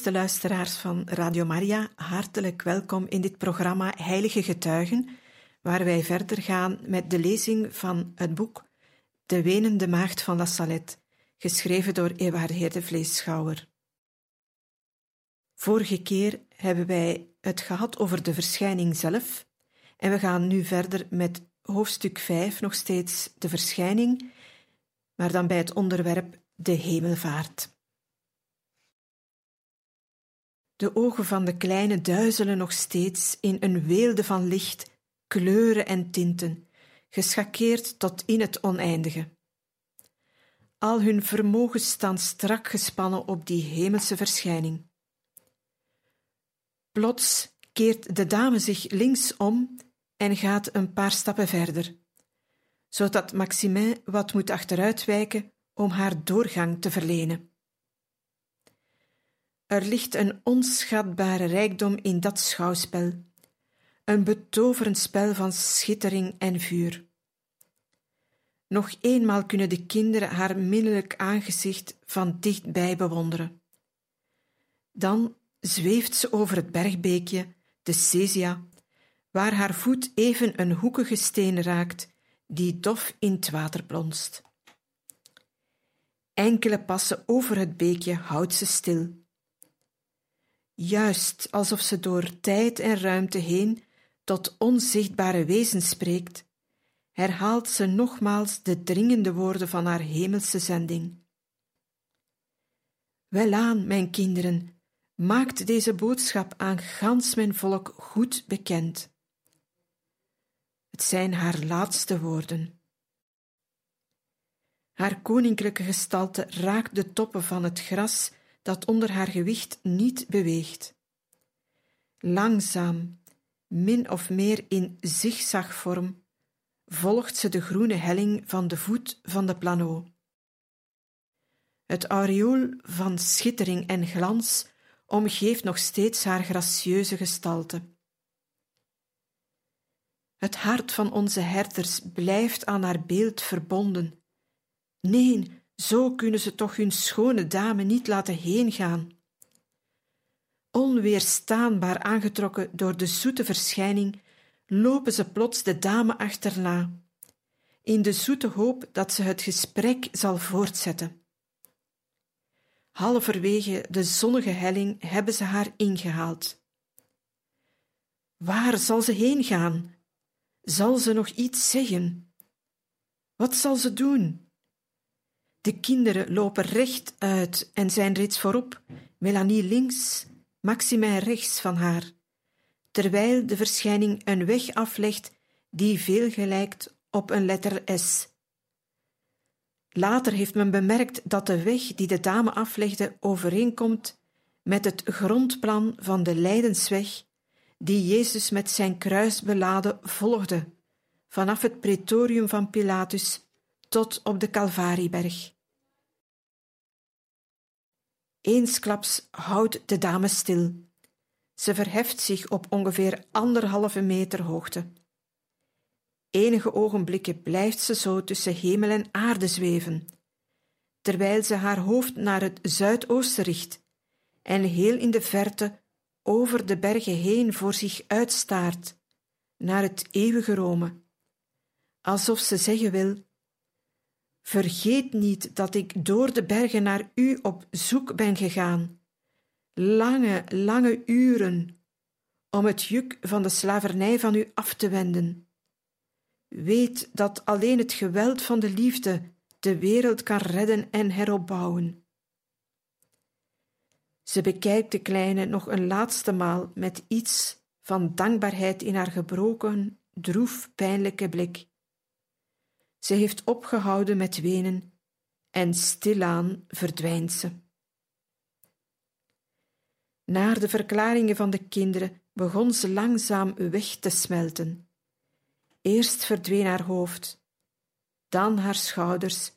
Beste luisteraars van Radio Maria, hartelijk welkom in dit programma Heilige Getuigen, waar wij verder gaan met de lezing van het boek De Wenende Maagd van La Salette, geschreven door Ewaard de Vleeschouwer. Vorige keer hebben wij het gehad over de verschijning zelf, en we gaan nu verder met hoofdstuk 5, nog steeds de verschijning, maar dan bij het onderwerp de hemelvaart. De ogen van de kleine duizelen nog steeds in een weelde van licht, kleuren en tinten, geschakeerd tot in het oneindige. Al hun vermogens staan strak gespannen op die hemelse verschijning. Plots keert de dame zich links om en gaat een paar stappen verder, zodat Maximin wat moet achteruitwijken om haar doorgang te verlenen. Er ligt een onschatbare rijkdom in dat schouwspel, een betoverend spel van schittering en vuur. Nog eenmaal kunnen de kinderen haar minnelijk aangezicht van dichtbij bewonderen. Dan zweeft ze over het bergbeekje, de Cesia, waar haar voet even een hoekige steen raakt, die dof in het water plonst. Enkele passen over het beekje houdt ze stil juist alsof ze door tijd en ruimte heen tot onzichtbare wezens spreekt, herhaalt ze nogmaals de dringende woorden van haar hemelse zending. Welaan, mijn kinderen, maakt deze boodschap aan gans mijn volk goed bekend. Het zijn haar laatste woorden. Haar koninklijke gestalte raakt de toppen van het gras dat onder haar gewicht niet beweegt. Langzaam, min of meer in zigzagvorm, volgt ze de groene helling van de voet van de plano. Het aureool van schittering en glans omgeeft nog steeds haar gracieuze gestalte. Het hart van onze herders blijft aan haar beeld verbonden. Nee, zo kunnen ze toch hun schone dame niet laten heengaan. Onweerstaanbaar aangetrokken door de zoete verschijning, lopen ze plots de dame achterna, in de zoete hoop dat ze het gesprek zal voortzetten. Halverwege de zonnige helling hebben ze haar ingehaald. Waar zal ze heen gaan? Zal ze nog iets zeggen? Wat zal ze doen? De kinderen lopen recht uit en zijn reeds voorop, Melanie links, Maximin rechts van haar, terwijl de verschijning een weg aflegt die veel gelijkt op een letter S. Later heeft men bemerkt dat de weg die de dame aflegde overeenkomt met het grondplan van de Lijdensweg die Jezus met zijn kruis beladen volgde, vanaf het pretorium van Pilatus tot op de Calvarieberg. Eensklaps houdt de dame stil. Ze verheft zich op ongeveer anderhalve meter hoogte. Enige ogenblikken blijft ze zo tussen hemel en aarde zweven, terwijl ze haar hoofd naar het zuidoosten richt en heel in de verte over de bergen heen voor zich uitstaart, naar het eeuwige Rome, alsof ze zeggen wil: Vergeet niet dat ik door de bergen naar u op zoek ben gegaan. Lange, lange uren om het juk van de slavernij van u af te wenden. Weet dat alleen het geweld van de liefde de wereld kan redden en heropbouwen. Ze bekijkt de kleine nog een laatste maal met iets van dankbaarheid in haar gebroken, droef, pijnlijke blik Ze heeft opgehouden met wenen en stilaan verdwijnt ze. Naar de verklaringen van de kinderen begon ze langzaam weg te smelten. Eerst verdween haar hoofd, dan haar schouders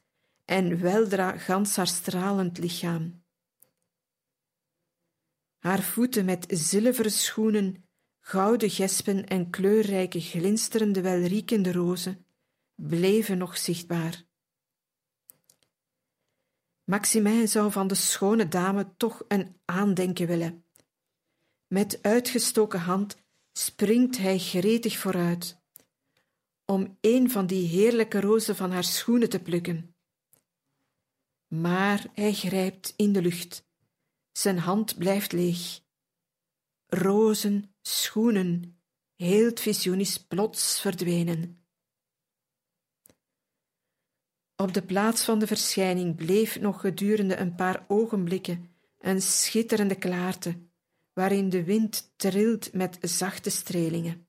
en weldra gans haar stralend lichaam. Haar voeten met zilveren schoenen, gouden gespen en kleurrijke glinsterende welriekende rozen bleven nog zichtbaar. Maximin zou van de schone dame toch een aandenken willen. Met uitgestoken hand springt hij gretig vooruit, om een van die heerlijke rozen van haar schoenen te plukken. Maar hij grijpt in de lucht. Zijn hand blijft leeg. Rozen, schoenen, heel het visioen is plots verdwenen. Op de plaats van de verschijning bleef nog gedurende een paar ogenblikken een schitterende klaarte, waarin de wind trilt met zachte strelingen.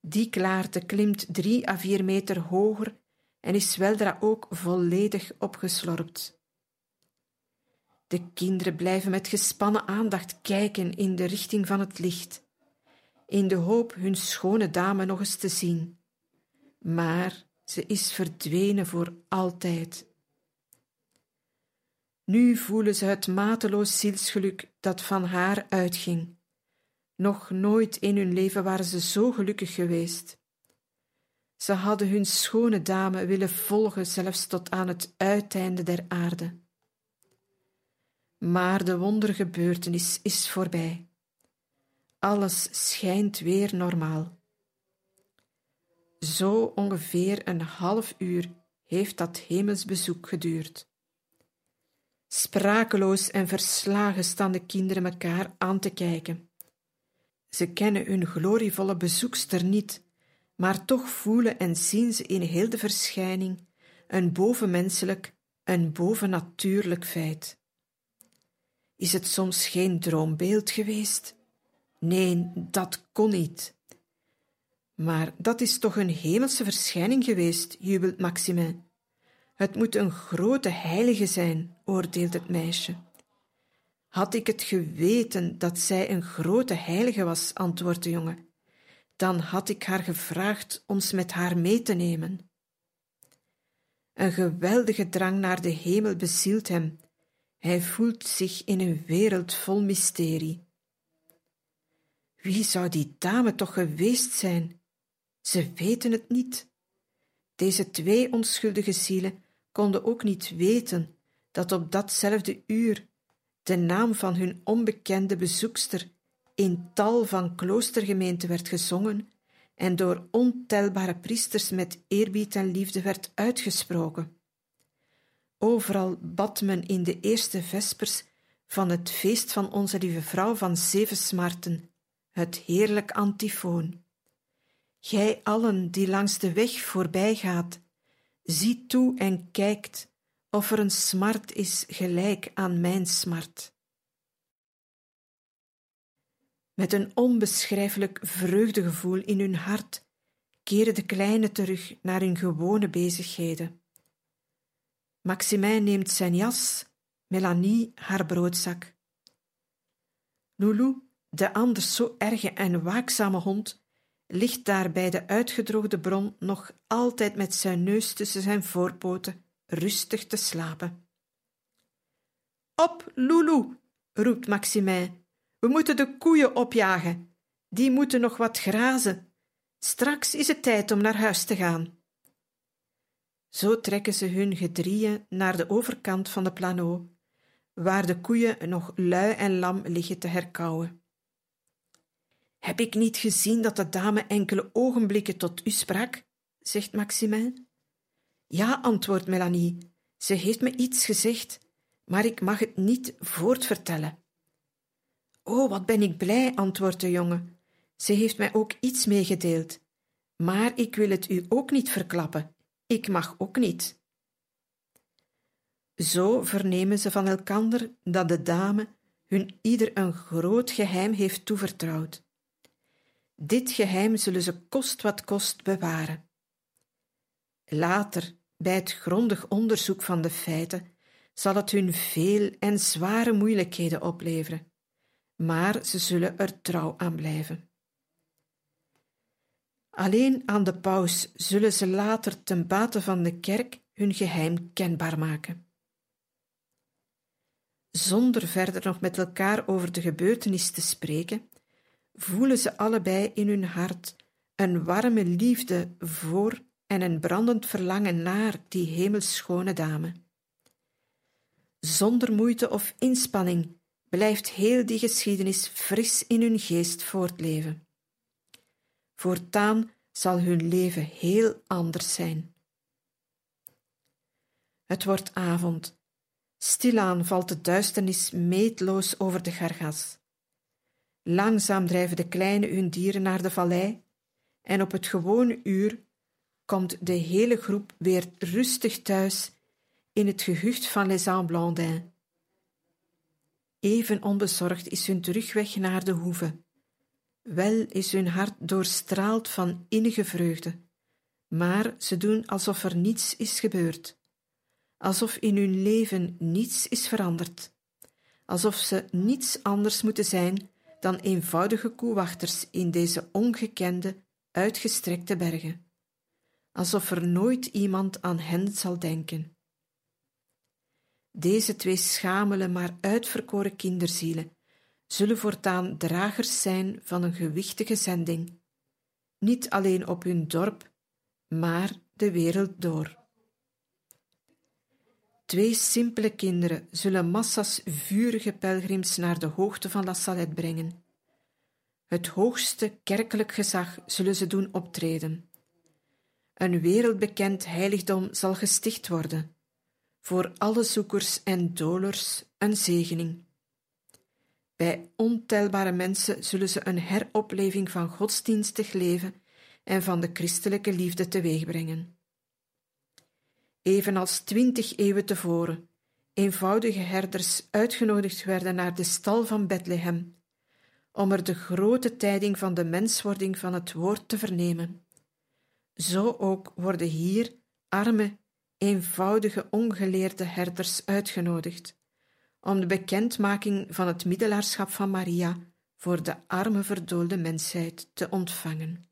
Die klaarte klimt drie à vier meter hoger en is weldra ook volledig opgeslorpt. De kinderen blijven met gespannen aandacht kijken in de richting van het licht, in de hoop hun schone dame nog eens te zien. Maar ze is verdwenen voor altijd. Nu voelen ze het mateloos zielsgeluk dat van haar uitging. Nog nooit in hun leven waren ze zo gelukkig geweest. Ze hadden hun schone dame willen volgen, zelfs tot aan het uiteinde der aarde. Maar de wondergebeurtenis is voorbij. Alles schijnt weer normaal. Zo ongeveer een half uur heeft dat hemelsbezoek geduurd. Sprakeloos en verslagen staan de kinderen elkaar aan te kijken. Ze kennen hun glorievolle bezoekster niet, maar toch voelen en zien ze in heel de verschijning een bovenmenselijk, een bovennatuurlijk feit. Is het soms geen droombeeld geweest? Nee, dat kon niet. Maar dat is toch een hemelse verschijning geweest, jubelt Maximin. Het moet een grote heilige zijn, oordeelt het meisje. Had ik het geweten dat zij een grote heilige was, antwoordt de jongen, dan had ik haar gevraagd ons met haar mee te nemen. Een geweldige drang naar de hemel bezielt hem. Hij voelt zich in een wereld vol mysterie. Wie zou die dame toch geweest zijn? Ze weten het niet. Deze twee onschuldige zielen konden ook niet weten dat op datzelfde uur de naam van hun onbekende bezoekster in tal van kloostergemeenten werd gezongen en door ontelbare priesters met eerbied en liefde werd uitgesproken. Overal bad men in de eerste vespers van het feest van onze lieve vrouw van zeven smarten, het heerlijk antifoon. Gij allen die langs de weg voorbij gaat, ziet toe en kijkt of er een smart is gelijk aan mijn smart. Met een onbeschrijfelijk vreugdegevoel in hun hart keren de kleinen terug naar hun gewone bezigheden. Maximin neemt zijn jas, Melanie haar broodzak. Loulou, de anders zo erge en waakzame hond, ligt daar bij de uitgedroogde bron nog altijd met zijn neus tussen zijn voorpoten rustig te slapen. Op, Loulou, roept Maximin. We moeten de koeien opjagen. Die moeten nog wat grazen. Straks is het tijd om naar huis te gaan. Zo trekken ze hun gedrieën naar de overkant van de plano, waar de koeien nog lui en lam liggen te herkauwen. Heb ik niet gezien dat de dame enkele ogenblikken tot u sprak? zegt Maximin. Ja, antwoordt Melanie. Ze heeft me iets gezegd, maar ik mag het niet voortvertellen. Oh, wat ben ik blij, antwoordt de jongen. Ze heeft mij ook iets meegedeeld. Maar ik wil het u ook niet verklappen. Ik mag ook niet. Zo vernemen ze van elkander dat de dame hun ieder een groot geheim heeft toevertrouwd. Dit geheim zullen ze kost wat kost bewaren. Later, bij het grondig onderzoek van de feiten, zal het hun veel en zware moeilijkheden opleveren, maar ze zullen er trouw aan blijven. Alleen aan de paus zullen ze later ten bate van de kerk hun geheim kenbaar maken. Zonder verder nog met elkaar over de gebeurtenis te spreken, voelen ze allebei in hun hart een warme liefde voor en een brandend verlangen naar die hemelschone dame. Zonder moeite of inspanning blijft heel die geschiedenis fris in hun geest voortleven. Voortaan zal hun leven heel anders zijn. Het wordt avond. Stilaan valt de duisternis meetloos over de gargas. Langzaam drijven de kleine hun dieren naar de vallei en op het gewone uur komt de hele groep weer rustig thuis in het gehucht van Les Blandins. Even onbezorgd is hun terugweg naar de hoeve. Wel is hun hart doorstraald van innige vreugde, maar ze doen alsof er niets is gebeurd, alsof in hun leven niets is veranderd, alsof ze niets anders moeten zijn dan eenvoudige koewachters in deze ongekende, uitgestrekte bergen, alsof er nooit iemand aan hen zal denken. Deze twee schamele maar uitverkoren kinderzielen zullen voortaan dragers zijn van een gewichtige zending, niet alleen op hun dorp, maar de wereld door. Twee simpele kinderen zullen massa's vurige pelgrims naar de hoogte van La Salette brengen. Het hoogste kerkelijk gezag zullen ze doen optreden. Een wereldbekend heiligdom zal gesticht worden, voor alle zoekers en dolers een zegening. Bij ontelbare mensen zullen ze een heropleving van godsdienstig leven en van de christelijke liefde teweegbrengen. Evenals twintig eeuwen tevoren eenvoudige herders uitgenodigd werden naar de stal van Bethlehem, om er de grote tijding van de menswording van het woord te vernemen. Zo ook worden hier arme, eenvoudige, ongeleerde herders uitgenodigd om de bekendmaking van het middelaarschap van Maria voor de arme verdoolde mensheid te ontvangen.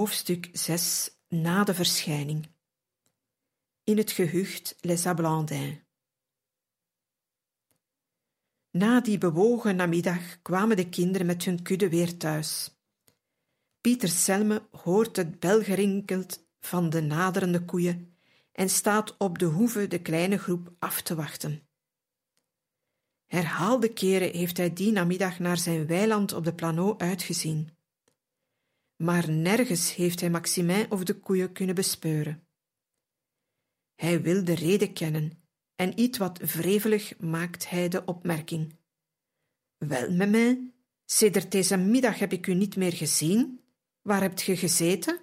Hoofdstuk 6 Na de verschijning In het gehucht Les Ablandins Na die bewogen namiddag kwamen de kinderen met hun kudde weer thuis. Pieter Selme hoort het belgerinkeld van de naderende koeien en staat op de hoeve de kleine groep af te wachten. Herhaalde keren heeft hij die namiddag naar zijn weiland op de plano uitgezien maar nergens heeft hij Maximin of de koeien kunnen bespeuren. Hij wil de reden kennen en iets wat wrevelig maakt hij de opmerking. Wel, Memin, sedert deze middag heb ik u niet meer gezien. Waar hebt ge gezeten?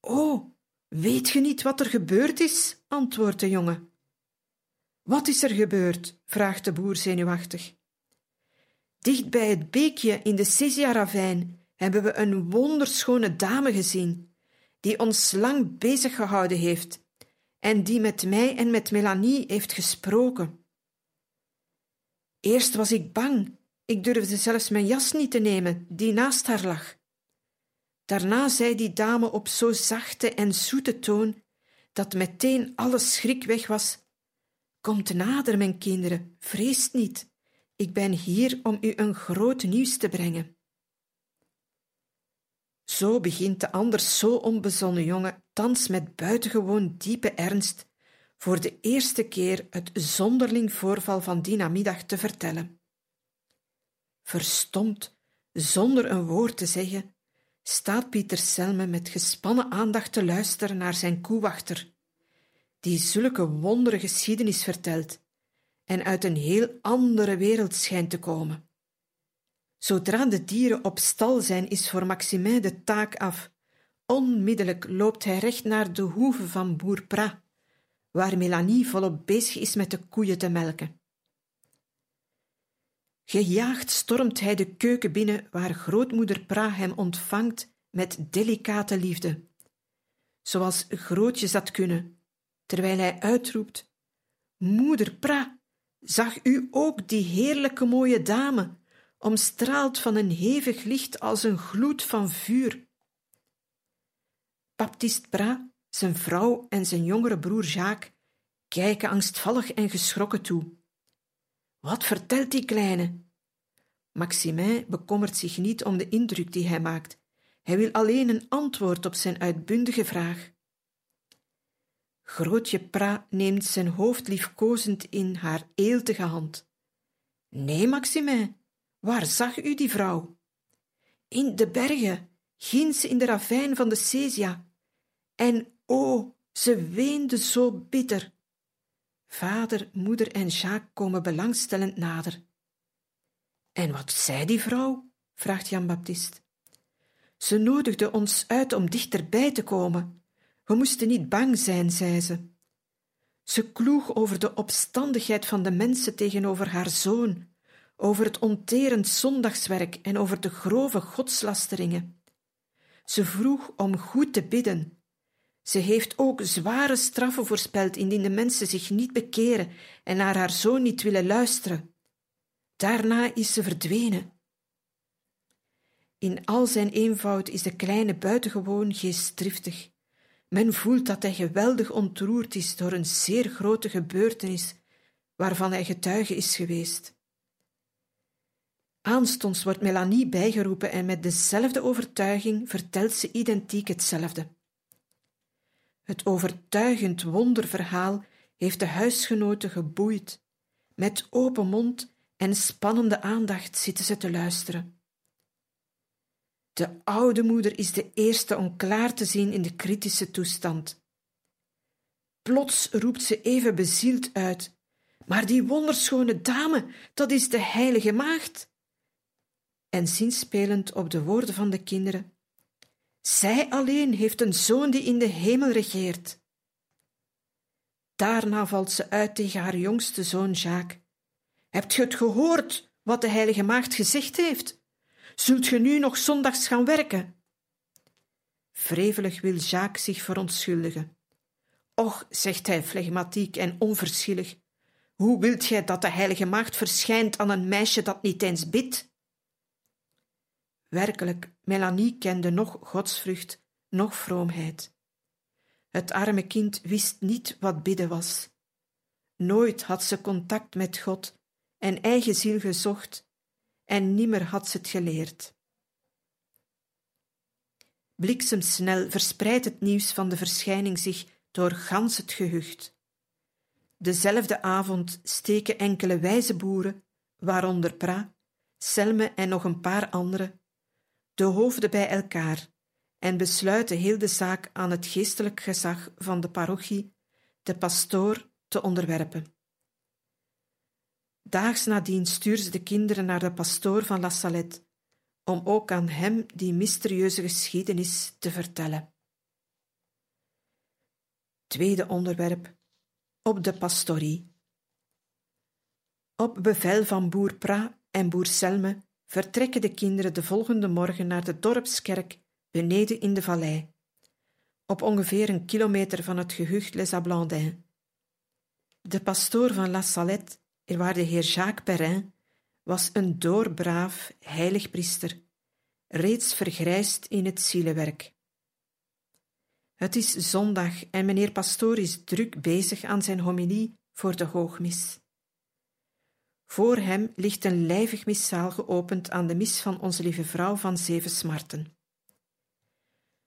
Oh, weet ge niet wat er gebeurd is? antwoordt de jongen. Wat is er gebeurd? vraagt de boer zenuwachtig. Dicht bij het beekje in de Sesia-ravijn hebben we een wonderschone dame gezien, die ons lang bezig gehouden heeft en die met mij en met Melanie heeft gesproken. Eerst was ik bang, ik durfde zelfs mijn jas niet te nemen, die naast haar lag. Daarna zei die dame op zo zachte en zoete toon dat meteen alle schrik weg was. Komt nader, mijn kinderen, vreest niet. Ik ben hier om u een groot nieuws te brengen. Zo begint de anders zo onbezonnen jongen thans met buitengewoon diepe ernst voor de eerste keer het zonderling voorval van die namiddag te vertellen. Verstomd, zonder een woord te zeggen, staat Pieter Selme met gespannen aandacht te luisteren naar zijn koewachter, die zulke wondere geschiedenis vertelt en uit een heel andere wereld schijnt te komen. Zodra de dieren op stal zijn, is voor Maximin de taak af. Onmiddellijk loopt hij recht naar de hoeve van boer Pra, waar Melanie volop bezig is met de koeien te melken. Gejaagd stormt hij de keuken binnen, waar grootmoeder Pra hem ontvangt met delicate liefde, zoals grootjes dat kunnen, terwijl hij uitroept: Moeder Pra, zag u ook die heerlijke mooie dame, omstraald van een hevig licht als een gloed van vuur? Baptiste Pra, zijn vrouw en zijn jongere broer Jacques kijken angstvallig en geschrokken toe. Wat vertelt die kleine? Maximin bekommert zich niet om de indruk die hij maakt. Hij wil alleen een antwoord op zijn uitbundige vraag. Grootje Pra neemt zijn hoofd liefkozend in haar eeltige hand. Nee, Maximin, waar zag u die vrouw? In de bergen, ginds in de ravijn van de Cesia. En o, ze weende zo bitter. Vader, moeder en Jacques komen belangstellend nader. En wat zei die vrouw? vraagt Jan Baptist. Ze nodigde ons uit om dichterbij te komen. We moesten niet bang zijn, zei ze. Ze kloeg over de opstandigheid van de mensen tegenover haar zoon, over het onterend zondagswerk en over de grove godslasteringen. Ze vroeg om goed te bidden. Ze heeft ook zware straffen voorspeld indien de mensen zich niet bekeren en naar haar zoon niet willen luisteren. Daarna is ze verdwenen. In al zijn eenvoud is de kleine buitengewoon geestdriftig. Men voelt dat hij geweldig ontroerd is door een zeer grote gebeurtenis waarvan hij getuige is geweest. Aanstonds wordt Melanie bijgeroepen en met dezelfde overtuiging vertelt ze identiek hetzelfde. Het overtuigend wonderverhaal heeft de huisgenoten geboeid. Met open mond en spannende aandacht zitten ze te luisteren. De oude moeder is de eerste om klaar te zien in de kritische toestand. Plots roept ze even bezield uit: Maar die wonderschone dame, dat is de heilige maagd. En zinspelend op de woorden van de kinderen: Zij alleen heeft een zoon die in de hemel regeert. Daarna valt ze uit tegen haar jongste zoon Jacques. Hebt je het gehoord wat de heilige maagd gezegd heeft? Zult ge nu nog zondags gaan werken? Wrevelig wil Jacques zich verontschuldigen. Och, zegt hij flegmatiek en onverschillig, hoe wilt gij dat de heilige maagd verschijnt aan een meisje dat niet eens bidt? Werkelijk, Melanie kende nog godsvrucht, nog vroomheid. Het arme kind wist niet wat bidden was. Nooit had ze contact met God en eigen ziel gezocht en nimmer had ze het geleerd. Bliksemsnel verspreidt het nieuws van de verschijning zich door gans het gehucht. Dezelfde avond steken enkele wijze boeren, waaronder Pra, Selme en nog een paar anderen, de hoofden bij elkaar en besluiten heel de zaak aan het geestelijk gezag van de parochie, de pastoor, te onderwerpen. Daags nadien stuurde ze de kinderen naar de pastoor van La Salette, om ook aan hem die mysterieuze geschiedenis te vertellen. Tweede onderwerp: op de pastorie. Op bevel van boer Pra en boer Selme vertrekken de kinderen de volgende morgen naar de dorpskerk beneden in de vallei, op ongeveer een kilometer van het gehucht Les Ablandins. De pastoor van La Salette, waar de heer Jacques Perrin, was een doorbraaf, heilig priester, reeds vergrijsd in het zielenwerk. Het is zondag en meneer pastoor is druk bezig aan zijn homilie voor de hoogmis. Voor hem ligt een lijvig missaal geopend aan de mis van onze lieve vrouw van Zeven Smarten.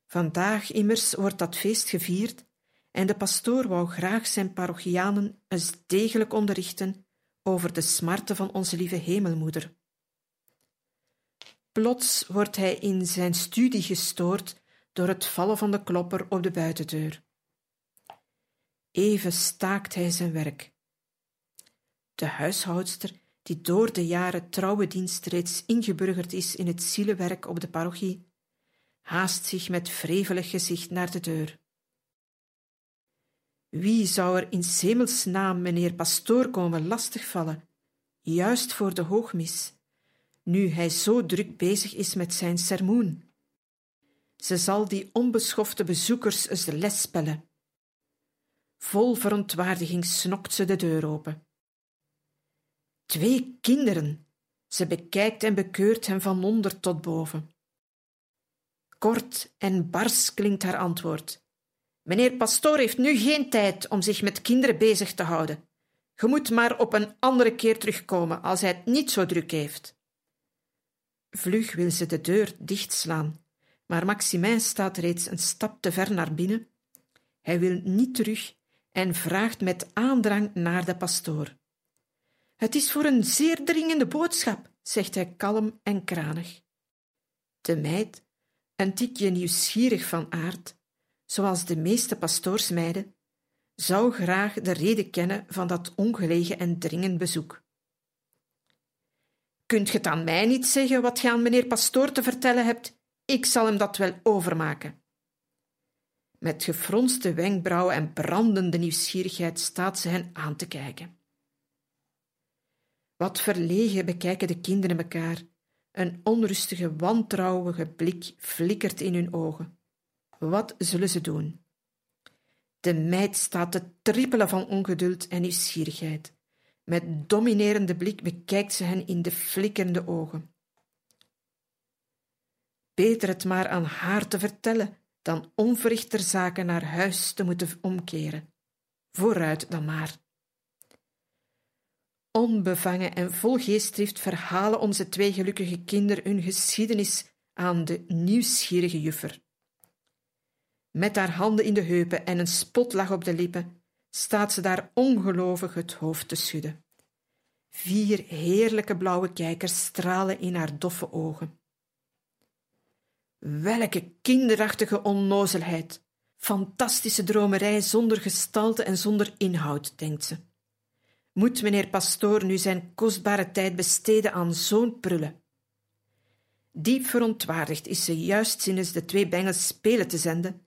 Vandaag immers wordt dat feest gevierd en de pastoor wou graag zijn parochianen eens degelijk onderrichten over de smarten van onze lieve hemelmoeder. Plots wordt hij in zijn studie gestoord door het vallen van de klopper op de buitendeur. Even staakt hij zijn werk. De huishoudster, die door de jaren trouwe dienst reeds ingeburgerd is in het zielenwerk op de parochie, haast zich met wrevelig gezicht naar de deur. Wie zou er in Semels naam meneer pastoor komen lastigvallen, juist voor de hoogmis, nu hij zo druk bezig is met zijn sermoen? Ze zal die onbeschofte bezoekers eens de les spellen. Vol verontwaardiging snokt ze de deur open. Twee kinderen. Ze bekijkt en bekeurt hem van onder tot boven. Kort en bars klinkt haar antwoord. Meneer Pastoor heeft nu geen tijd om zich met kinderen bezig te houden. Je moet maar op een andere keer terugkomen als hij het niet zo druk heeft. Vlug wil ze de deur dichtslaan, maar Maximin staat reeds een stap te ver naar binnen. Hij wil niet terug en vraagt met aandrang naar de pastoor. Het is voor een zeer dringende boodschap, zegt hij kalm en kranig. De meid, een tikje nieuwsgierig van aard, zoals de meeste pastoorsmeiden, zou graag de reden kennen van dat ongelegen en dringend bezoek. Kunt ge het aan mij niet zeggen wat je aan meneer pastoor te vertellen hebt? Ik zal hem dat wel overmaken. Met gefronste wenkbrauwen en brandende nieuwsgierigheid staat ze hen aan te kijken. Wat verlegen bekijken de kinderen elkaar. Een onrustige, wantrouwige blik flikkert in hun ogen. Wat zullen ze doen? De meid staat te trippelen van ongeduld en nieuwsgierigheid. Met dominerende blik bekijkt ze hen in de flikkerende ogen. Beter het maar aan haar te vertellen dan onverrichter zaken naar huis te moeten omkeren. Vooruit dan maar. Onbevangen en vol geestdrift verhalen onze twee gelukkige kinderen hun geschiedenis aan de nieuwsgierige juffer. Met haar handen in de heupen en een spotlach op de lippen, staat ze daar ongelovig het hoofd te schudden. Vier heerlijke blauwe kijkers stralen in haar doffe ogen. Welke kinderachtige onnozelheid! Fantastische dromerij zonder gestalte en zonder inhoud, denkt ze. Moet meneer Pastoor nu zijn kostbare tijd besteden aan zo'n prullen? Diep verontwaardigd is ze juist sinds de twee bengels spelen te zenden,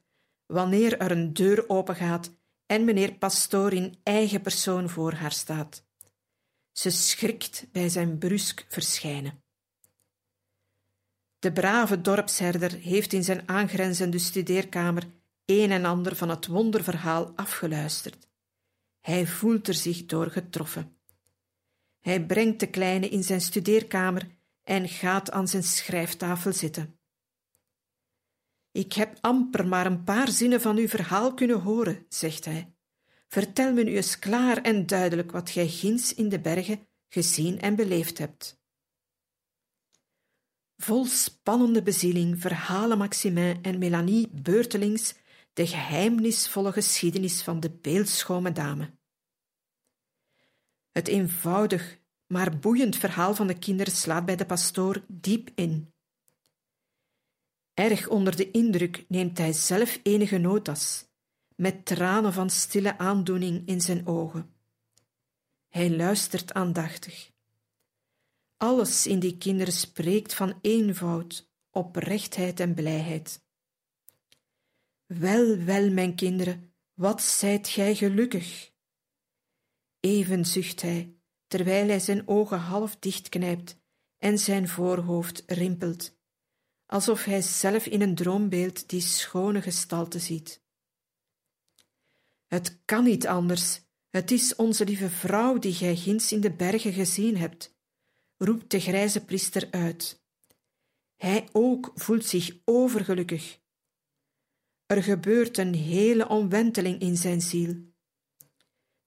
wanneer er een deur opengaat en meneer Pastoor in eigen persoon voor haar staat. Ze schrikt bij zijn brusk verschijnen. De brave dorpsherder heeft in zijn aangrenzende studeerkamer een en ander van het wonderverhaal afgeluisterd. Hij voelt er zich door getroffen. Hij brengt de kleine in zijn studeerkamer en gaat aan zijn schrijftafel zitten. Ik heb amper maar een paar zinnen van uw verhaal kunnen horen, zegt hij. Vertel me nu eens klaar en duidelijk wat gij ginds in de bergen gezien en beleefd hebt. Vol spannende bezieling verhalen Maximin en Melanie beurtelings de geheimnisvolle geschiedenis van de beeldschone dame. Het eenvoudig, maar boeiend verhaal van de kinderen slaat bij de pastoor diep in. Erg onder de indruk neemt hij zelf enige notas, met tranen van stille aandoening in zijn ogen. Hij luistert aandachtig. Alles in die kinderen spreekt van eenvoud, oprechtheid en blijheid. Wel, wel, mijn kinderen, wat zijt gij gelukkig! Even zucht hij, terwijl hij zijn ogen half dichtknijpt en zijn voorhoofd rimpelt, alsof hij zelf in een droombeeld die schone gestalte ziet. Het kan niet anders, het is onze lieve vrouw die gij ginds in de bergen gezien hebt, roept de grijze priester uit. Hij ook voelt zich overgelukkig. Er gebeurt een hele omwenteling in zijn ziel.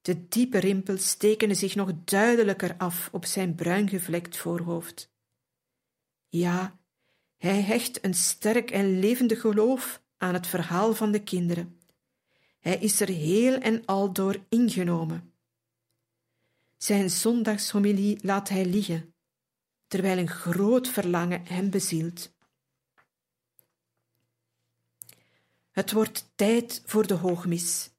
De diepe rimpels tekenen zich nog duidelijker af op zijn bruin gevlekt voorhoofd. Ja, hij hecht een sterk en levendig geloof aan het verhaal van de kinderen. Hij is er heel en al door ingenomen. Zijn zondagshomilie laat hij liggen, terwijl een groot verlangen hem bezielt. Het wordt tijd voor de hoogmis.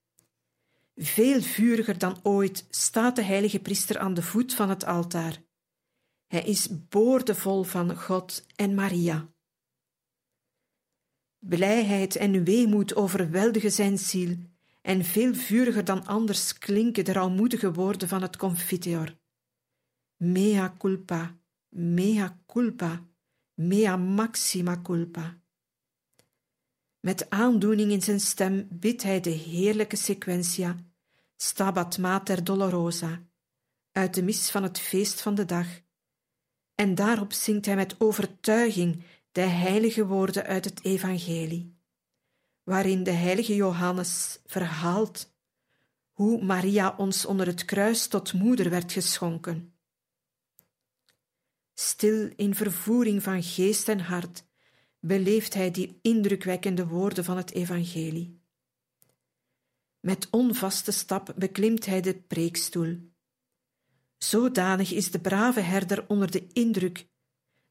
Veel vuriger dan ooit staat de heilige priester aan de voet van het altaar. Hij is boordevol van God en Maria. Blijheid en weemoed overweldigen zijn ziel, en veel vuriger dan anders klinken de rouwmoedige woorden van het confiteor. Mea culpa, mea culpa, mea maxima culpa. Met aandoening in zijn stem bidt hij de heerlijke sequentia Stabat Mater Dolorosa uit de mis van het feest van de dag. En daarop zingt hij met overtuiging de heilige woorden uit het evangelie, waarin de heilige Johannes verhaalt hoe Maria ons onder het kruis tot moeder werd geschonken. Stil in vervoering van geest en hart beleeft hij die indrukwekkende woorden van het evangelie. Met onvaste stap beklimt hij de preekstoel. Zodanig is de brave herder onder de indruk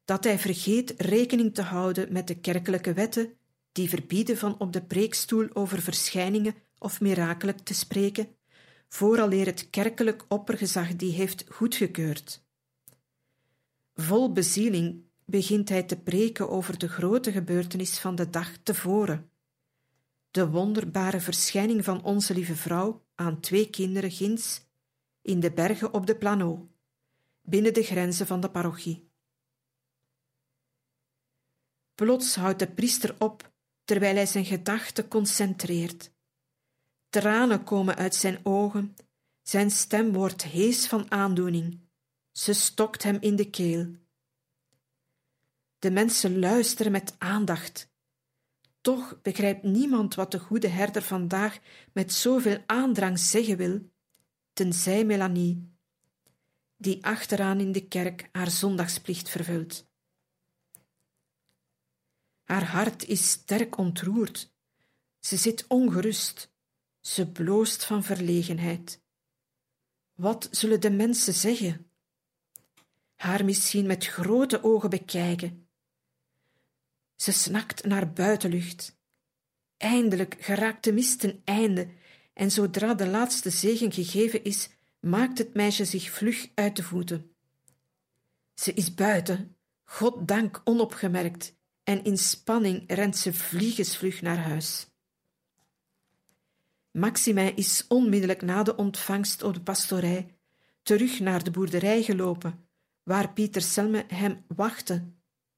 dat hij vergeet rekening te houden met de kerkelijke wetten die verbieden van op de preekstoel over verschijningen of mirakelen te spreken, vooraleer het kerkelijk oppergezag die heeft goedgekeurd. Vol bezieling begint hij te preken over de grote gebeurtenis van de dag tevoren. De wonderbare verschijning van onze lieve vrouw aan twee kinderen ginds in de bergen op de Plano, binnen de grenzen van de parochie. Plots houdt de priester op terwijl hij zijn gedachten concentreert. Tranen komen uit zijn ogen, zijn stem wordt hees van aandoening. Ze stokt hem in de keel. De mensen luisteren met aandacht. Toch begrijpt niemand wat de goede herder vandaag met zoveel aandrang zeggen wil, tenzij Melanie, die achteraan in de kerk haar zondagsplicht vervult. Haar hart is sterk ontroerd. Ze zit ongerust. Ze bloost van verlegenheid. Wat zullen de mensen zeggen? Haar misschien met grote ogen bekijken ze snakt naar buitenlucht. Eindelijk geraakt de mist ten einde, en zodra de laatste zegen gegeven is, maakt het meisje zich vlug uit de voeten. Ze is buiten, God dank onopgemerkt, en in spanning rent ze vliegensvlug naar huis. Maxima is onmiddellijk na de ontvangst op de pastorij terug naar de boerderij gelopen, waar Pieter Selme hem wachtte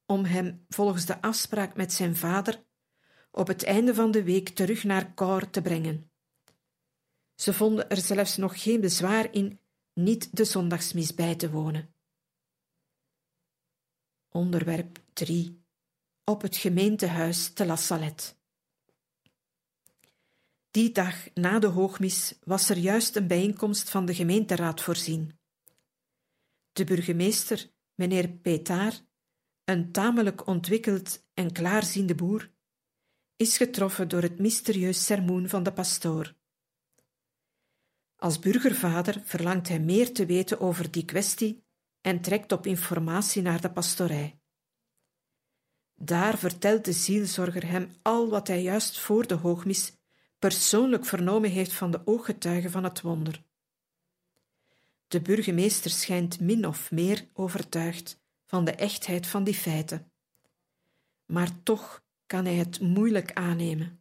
om hem volgens de afspraak met zijn vader op het einde van de week terug naar Cor te brengen. Ze vonden er zelfs nog geen bezwaar in niet de zondagsmis bij te wonen. Onderwerp 3 Op het gemeentehuis te La Salette. Die dag na de hoogmis was er juist een bijeenkomst van de gemeenteraad voorzien. De burgemeester, meneer Petard, een tamelijk ontwikkeld en klaarziende boer, is getroffen door het mysterieus sermoen van de pastoor. Als burgervader verlangt hij meer te weten over die kwestie en trekt op informatie naar de pastorij. Daar vertelt de zielzorger hem al wat hij juist voor de hoogmis persoonlijk vernomen heeft van de ooggetuigen van het wonder. De burgemeester schijnt min of meer overtuigd van de echtheid van die feiten. Maar toch kan hij het moeilijk aannemen.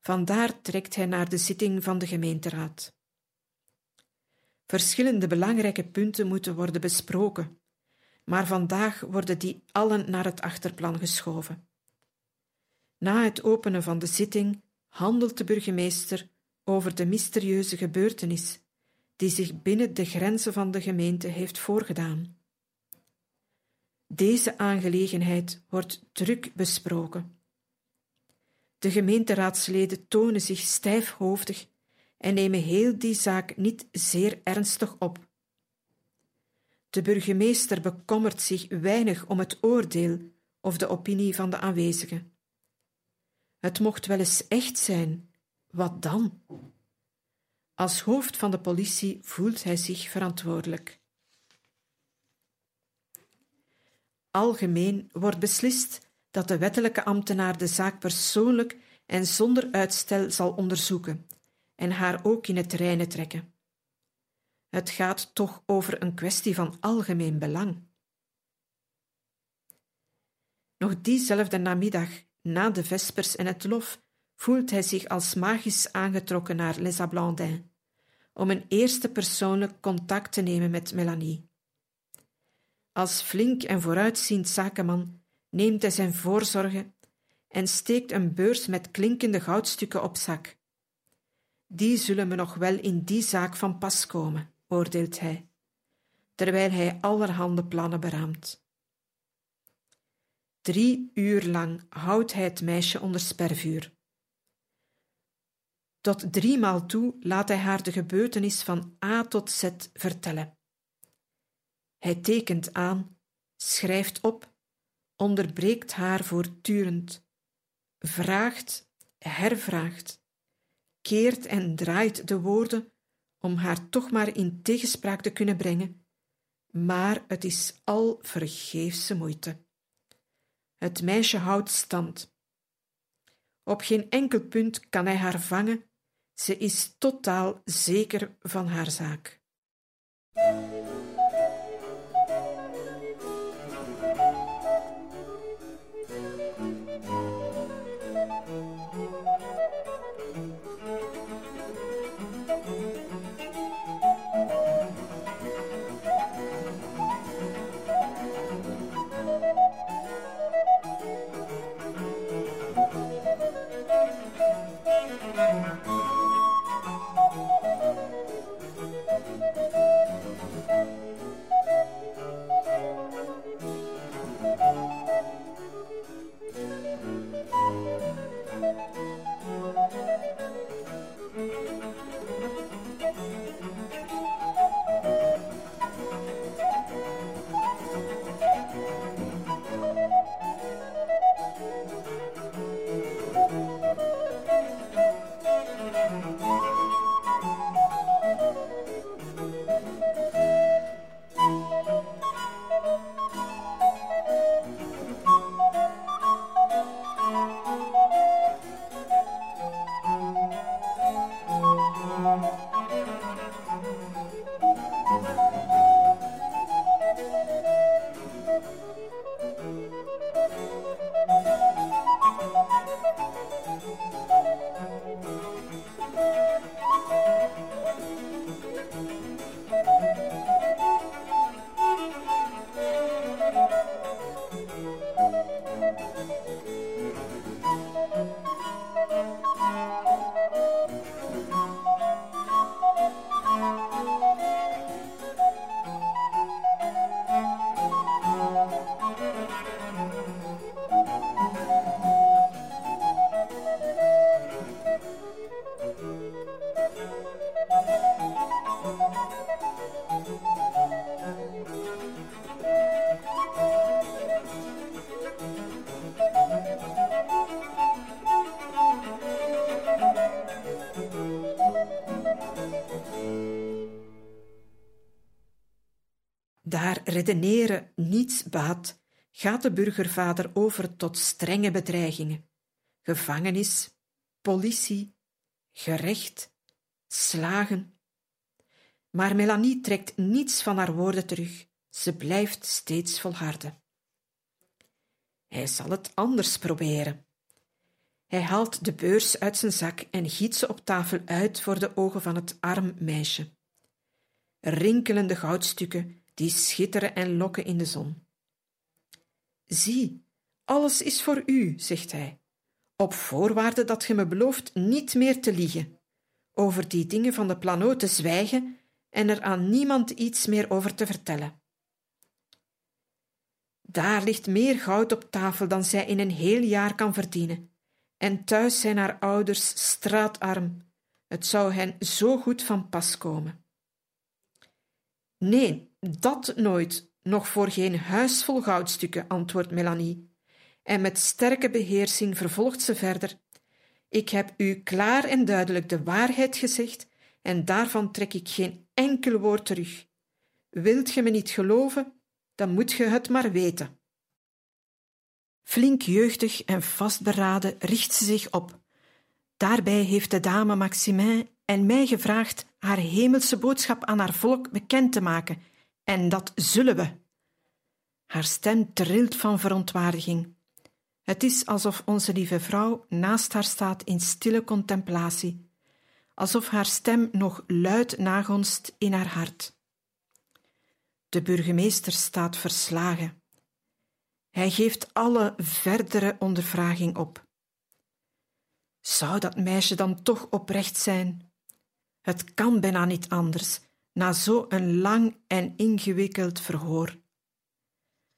Vandaar trekt hij naar de zitting van de gemeenteraad. Verschillende belangrijke punten moeten worden besproken. maar vandaag worden die allen naar het achterplan geschoven. Na het openen van de zitting handelt de burgemeester over de mysterieuze gebeurtenis die zich binnen de grenzen van de gemeente heeft voorgedaan. Deze aangelegenheid wordt druk besproken. De gemeenteraadsleden tonen zich stijfhoofdig en nemen heel die zaak niet zeer ernstig op. De burgemeester bekommert zich weinig om het oordeel of de opinie van de aanwezigen. Het mocht wel eens echt zijn. Wat dan? Als hoofd van de politie voelt hij zich verantwoordelijk. Algemeen wordt beslist dat de wettelijke ambtenaar de zaak persoonlijk en zonder uitstel zal onderzoeken en haar ook in het reine trekken. Het gaat toch over een kwestie van algemeen belang. Nog diezelfde namiddag, na de vespers en het lof, voelt hij zich als magisch aangetrokken naar Les Ablandins, om een eerste persoonlijk contact te nemen met Melanie. Als flink en vooruitziend zakenman neemt hij zijn voorzorgen en steekt een beurs met klinkende goudstukken op zak. Die zullen me nog wel in die zaak van pas komen, oordeelt hij, terwijl hij allerhande plannen beraamt. Drie uur lang houdt hij het meisje onder spervuur. Tot driemaal toe laat hij haar de gebeurtenis van A tot Z vertellen. Hij tekent aan, schrijft op, onderbreekt haar voortdurend, vraagt, hervraagt, keert en draait de woorden om haar toch maar in tegenspraak te kunnen brengen, maar het is al vergeefse moeite. Het meisje houdt stand. Op geen enkel punt kan hij haar vangen, ze is totaal zeker van haar zaak. Redeneren niets baat, gaat de burgervader over tot strenge bedreigingen. Gevangenis, politie, gerecht, slagen. Maar Melanie trekt niets van haar woorden terug. Ze blijft steeds volharden. Hij zal het anders proberen. Hij haalt de beurs uit zijn zak en giet ze op tafel uit voor de ogen van het arm meisje. Rinkelende goudstukken die schitteren en lokken in de zon. Zie, alles is voor u, zegt hij, op voorwaarde dat ge me belooft niet meer te liegen, over die dingen van de plano te zwijgen en er aan niemand iets meer over te vertellen. Daar ligt meer goud op tafel dan zij in een heel jaar kan verdienen, en thuis zijn haar ouders straatarm. Het zou hen zo goed van pas komen. Nee, dat nooit, nog voor geen huis vol goudstukken, antwoordt Melanie. En met sterke beheersing vervolgt ze verder. Ik heb u klaar en duidelijk de waarheid gezegd, en daarvan trek ik geen enkel woord terug. Wilt ge me niet geloven, dan moet ge het maar weten. Flink jeugdig en vastberaden richt ze zich op. Daarbij heeft de dame Maximin en mij gevraagd haar hemelse boodschap aan haar volk bekend te maken, en dat zullen we. Haar stem trilt van verontwaardiging. Het is alsof onze lieve vrouw naast haar staat in stille contemplatie, alsof haar stem nog luid nagonst in haar hart. De burgemeester staat verslagen. Hij geeft alle verdere ondervraging op. Zou dat meisje dan toch oprecht zijn? Het kan bijna niet anders, na zo'n lang en ingewikkeld verhoor.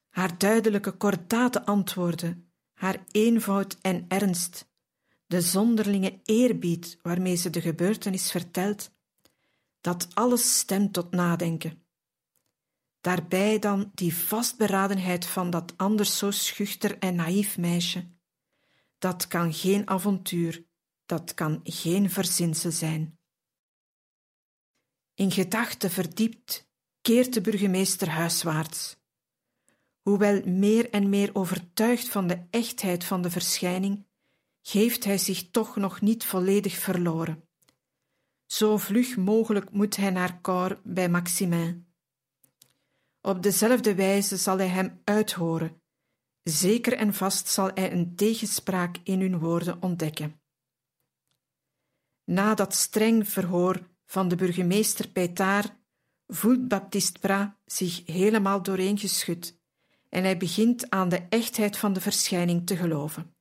Haar duidelijke, kordate antwoorden, haar eenvoud en ernst, de zonderlinge eerbied waarmee ze de gebeurtenis vertelt, dat alles stemt tot nadenken. Daarbij dan die vastberadenheid van dat anders zo schuchter en naïef meisje. Dat kan geen avontuur, dat kan geen verzinsel zijn. In gedachten verdiept keert de burgemeester huiswaarts. Hoewel meer en meer overtuigd van de echtheid van de verschijning, geeft hij zich toch nog niet volledig verloren. Zo vlug mogelijk moet hij naar Cor bij Maximin. Op dezelfde wijze zal hij hem uithoren. Zeker en vast zal hij een tegenspraak in hun woorden ontdekken. Na dat streng verhoor van de burgemeester Pétard voelt Baptiste Prat zich helemaal dooreengeschud en hij begint aan de echtheid van de verschijning te geloven.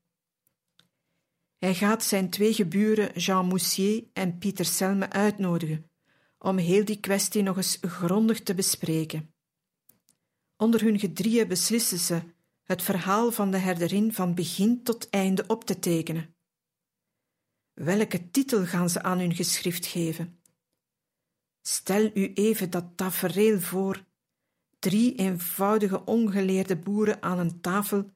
Hij gaat zijn twee geburen Jean Moussier en Pieter Selme uitnodigen om heel die kwestie nog eens grondig te bespreken. Onder hun gedrieën beslissen ze het verhaal van de herderin van begin tot einde op te tekenen. Welke titel gaan ze aan hun geschrift geven? Stel u even dat tafereel voor. Drie eenvoudige ongeleerde boeren aan een tafel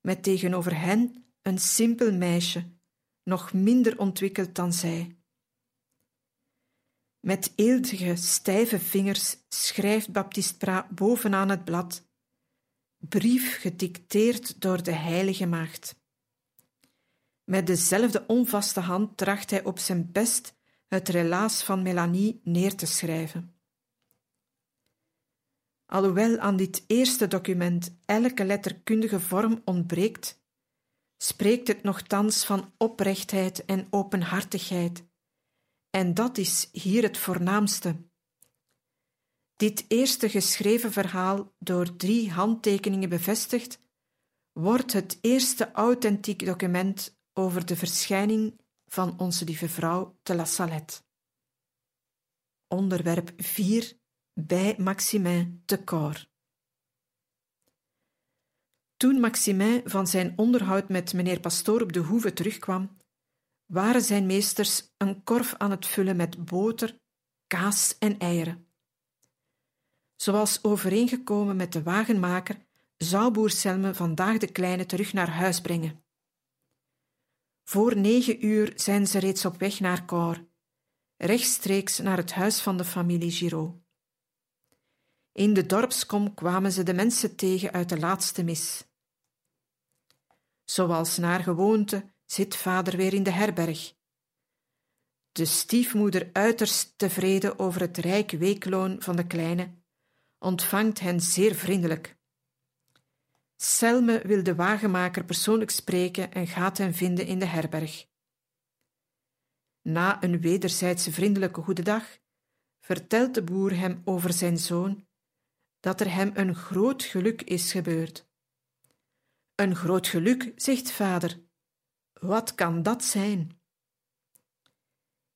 met tegenover hen een simpel meisje, nog minder ontwikkeld dan zij. Met eeldige, stijve vingers schrijft Baptiste Prat bovenaan het blad: Brief gedicteerd door de Heilige Maagd. Met dezelfde onvaste hand tracht hij op zijn best het relaas van Melanie neer te schrijven. Alhoewel aan dit eerste document elke letterkundige vorm ontbreekt, spreekt het nogthans van oprechtheid en openhartigheid en dat is hier het voornaamste. Dit eerste geschreven verhaal, door drie handtekeningen bevestigd, wordt het eerste authentiek document over de verschijning van onze lieve vrouw te La Salette. Onderwerp 4 bij Maximin te Cor. Toen Maximin van zijn onderhoud met meneer Pastoor op de hoeve terugkwam, waren zijn meesters een korf aan het vullen met boter, kaas en eieren. Zoals overeengekomen met de wagenmaker, zou boer Selme vandaag de kleine terug naar huis brengen. Voor negen uur zijn ze reeds op weg naar Cor, rechtstreeks naar het huis van de familie Giraud. In de dorpskom kwamen ze de mensen tegen uit de laatste mis. Zoals naar gewoonte zit vader weer in de herberg. De stiefmoeder, uiterst tevreden over het rijk weekloon van de kleine, ontvangt hen zeer vriendelijk. Selme wil de wagenmaker persoonlijk spreken en gaat hem vinden in de herberg. Na een wederzijdse vriendelijke goedendag vertelt de boer hem over zijn zoon, dat er hem een groot geluk is gebeurd. Een groot geluk, zegt vader. Wat kan dat zijn?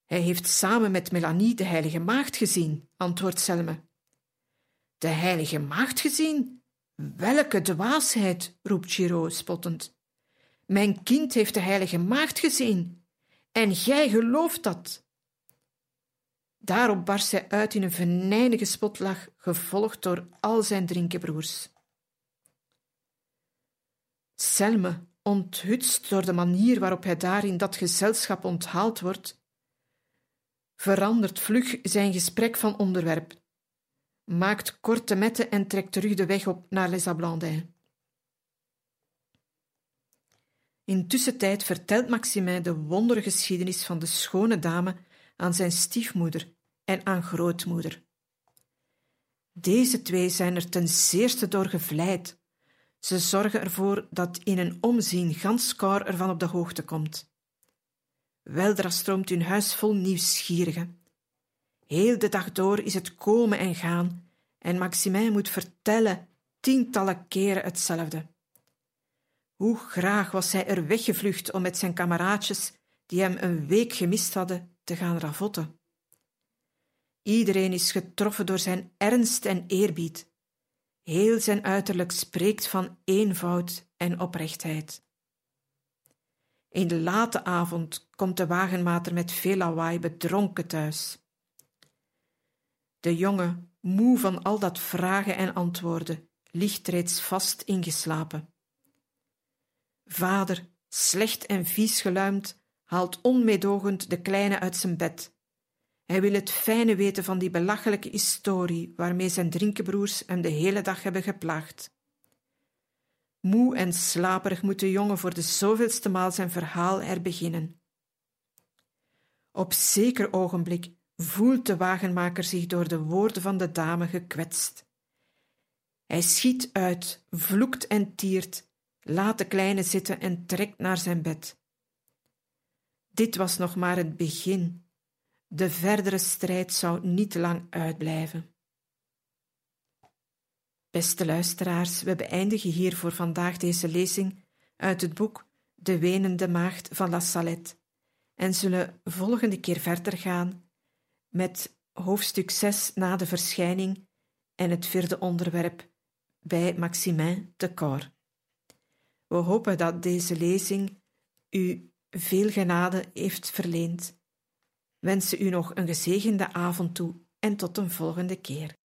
Hij heeft samen met Melanie de Heilige Maagd gezien, antwoordt Selme. De Heilige Maagd gezien? Welke dwaasheid, roept Giraud spottend. Mijn kind heeft de Heilige Maagd gezien. En jij gelooft dat. Daarop barst hij uit in een venijnige spotlach, gevolgd door al zijn drinkenbroers. Selme, onthutst door de manier waarop hij daar in dat gezelschap onthaald wordt, verandert vlug zijn gesprek van onderwerp, maakt korte metten en trekt terug de weg op naar Les Ablandins. Intussen tijd vertelt Maximin de wondergeschiedenis van de schone dame aan zijn stiefmoeder en aan grootmoeder. Deze twee zijn er ten zeerste door gevleid. Ze zorgen ervoor dat in een omzien gans Kor ervan op de hoogte komt. Weldra stroomt hun huis vol nieuwsgierigen. Heel de dag door is het komen en gaan, en Maximin moet vertellen tientallen keren hetzelfde. Hoe graag was hij er weggevlucht om met zijn kameraadjes, die hem een week gemist hadden, te gaan ravotten. Iedereen is getroffen door zijn ernst en eerbied. Heel zijn uiterlijk spreekt van eenvoud en oprechtheid. In de late avond komt de wagenmater met veel lawaai bedronken thuis. De jongen, moe van al dat vragen en antwoorden, ligt reeds vast ingeslapen. Vader, slecht en vies geluimd, haalt onmeedogend de kleine uit zijn bed. Hij wil het fijne weten van die belachelijke historie waarmee zijn drinkenbroers hem de hele dag hebben geplaagd. Moe en slaperig moet de jongen voor de zoveelste maal zijn verhaal herbeginnen. Op zeker ogenblik voelt de wagenmaker zich door de woorden van de dame gekwetst. Hij schiet uit, vloekt en tiert, laat de kleine zitten en trekt naar zijn bed. Dit was nog maar het begin. De verdere strijd zou niet lang uitblijven. Beste luisteraars, we beëindigen hier voor vandaag deze lezing uit het boek De Wenende Maagd van La Salette en zullen volgende keer verder gaan met hoofdstuk 6 na de verschijning en het vierde onderwerp bij Maximin de Cor. We hopen dat deze lezing u veel genade heeft verleend. Wensen u nog een gezegende avond toe en tot een volgende keer.